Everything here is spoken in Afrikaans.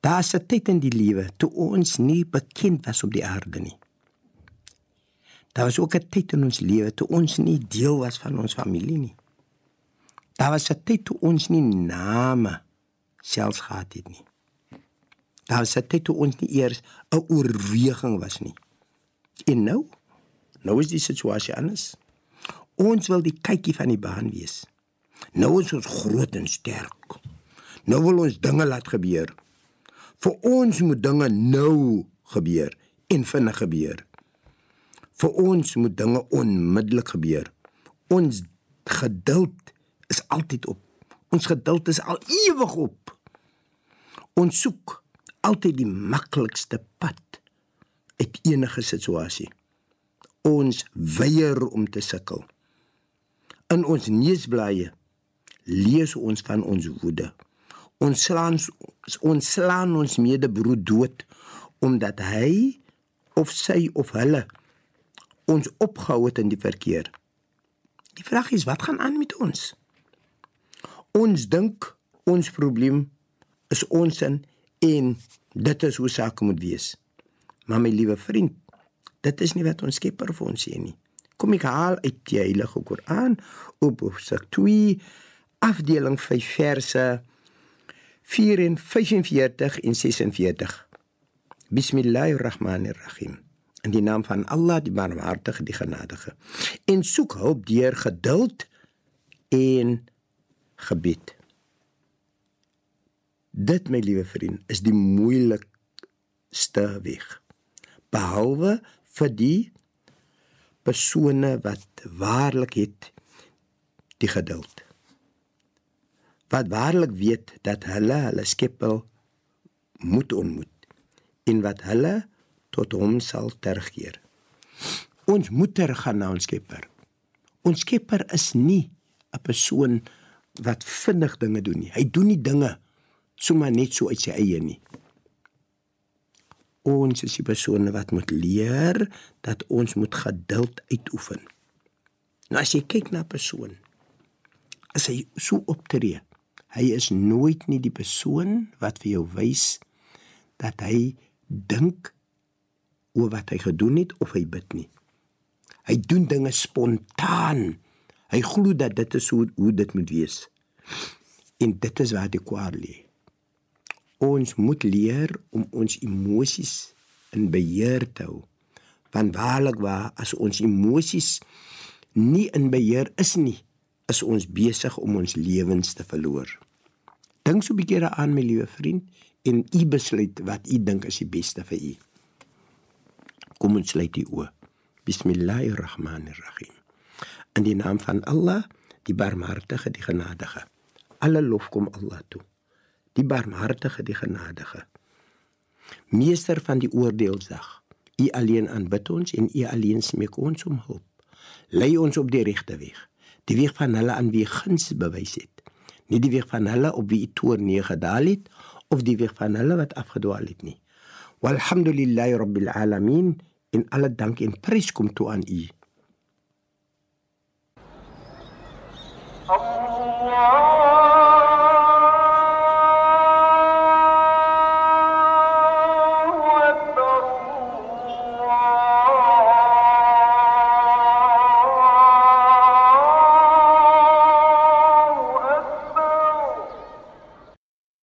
Daar's 'n tyd in die lewe toe ons nie bekend was op die aarde nie. Daar was ook 'n tyd in ons lewe toe ons nie deel was van ons familie nie. Daar was 'n tyd toe ons nie name selfs gehad het nie. Daar was 'n tyd toe ons nie eers 'n oorweging was nie. En nou, nou is die situasie anders. Ons wil die kykie van die baan wees. Nou is ons groot en sterk. Nou wil ons dinge laat gebeur. Vir ons moet dinge nou gebeur en vinnig gebeur. Vir ons moet dinge onmiddellik gebeur. Ons geduld is altyd op. Ons geduld is al ewig op. Ons soek altyd die maklikste pad uit enige situasie. Ons weier om te sukkel. In ons neusblaaie lees ons van ons woede. Ons slaan ons slaan ons medebroer dood omdat hy of sy of hulle ons opgehou het in die verkeer. Die vraag is wat gaan aan met ons? Ons dink ons probleem is ons in en dit is hoe sake moet wees. Maar my liewe vriend, dit is nie wat ons Skepper vir ons sê nie. Kom ek haal uit die Heilige Koran op hoofstuk 2 afdeling 5 verse 4 en 45 en 46. Bismillahirrahmanirrahim. In die naam van Allah, die Barmhartige, die Genadige. En soek hulp deur geduld en gebed. Dit my liewe vriend is die moeilikste weg. Behalwe vir die persone wat waarlik het die geduld. Wat waarlik weet dat hulle hulle skepper moet ontmoet en wat hulle tot hom sal terugkeer. Ons moet teruggaan na ons skepper. Ons skepper is nie 'n persoon wat vinnig dinge doen nie. Hy doen nie dinge sommer net so uit sy eie nie. Ons is die persone wat moet leer dat ons moet geduld uitoefen. Nou as jy kyk na 'n persoon, as hy so optree, hy is nooit nie die persoon wat vir jou wys dat hy dink oor wat hy gedoen het of hy bid nie. Hy doen dinge spontaan. Hy glo dat dit is hoe hoe dit moet wees. En dit is waar die kwaad lê. Ons moet leer om ons emosies in beheer te hou. Want waarlik waar as ons emosies nie in beheer is nie, is ons besig om ons lewens te verloor. Dink so 'n bietjie daaraan my liewe vriend en u besluit wat u dink is die beste vir u. Kom ons sluit die oë. Bismillahirrahmanirrahim. In die naam van Allah, die Barmhartige, die Genadige. Alle lof kom Allah toe. Die Barmhartige, die Genadige. Meester van die oordeelsdag. U alleen aanbid ons en u alleen smeek ons om hulp. Lei ons op die regte weg, die weg van hulle aan wie guns bewys het. Nie die weg van hulle op wie toorn neergedaal het of die weg van hulle wat afgedwaal het nie. Walhamdulillahi rabbil alamin en alle dank en prys kom toe aan U. Allah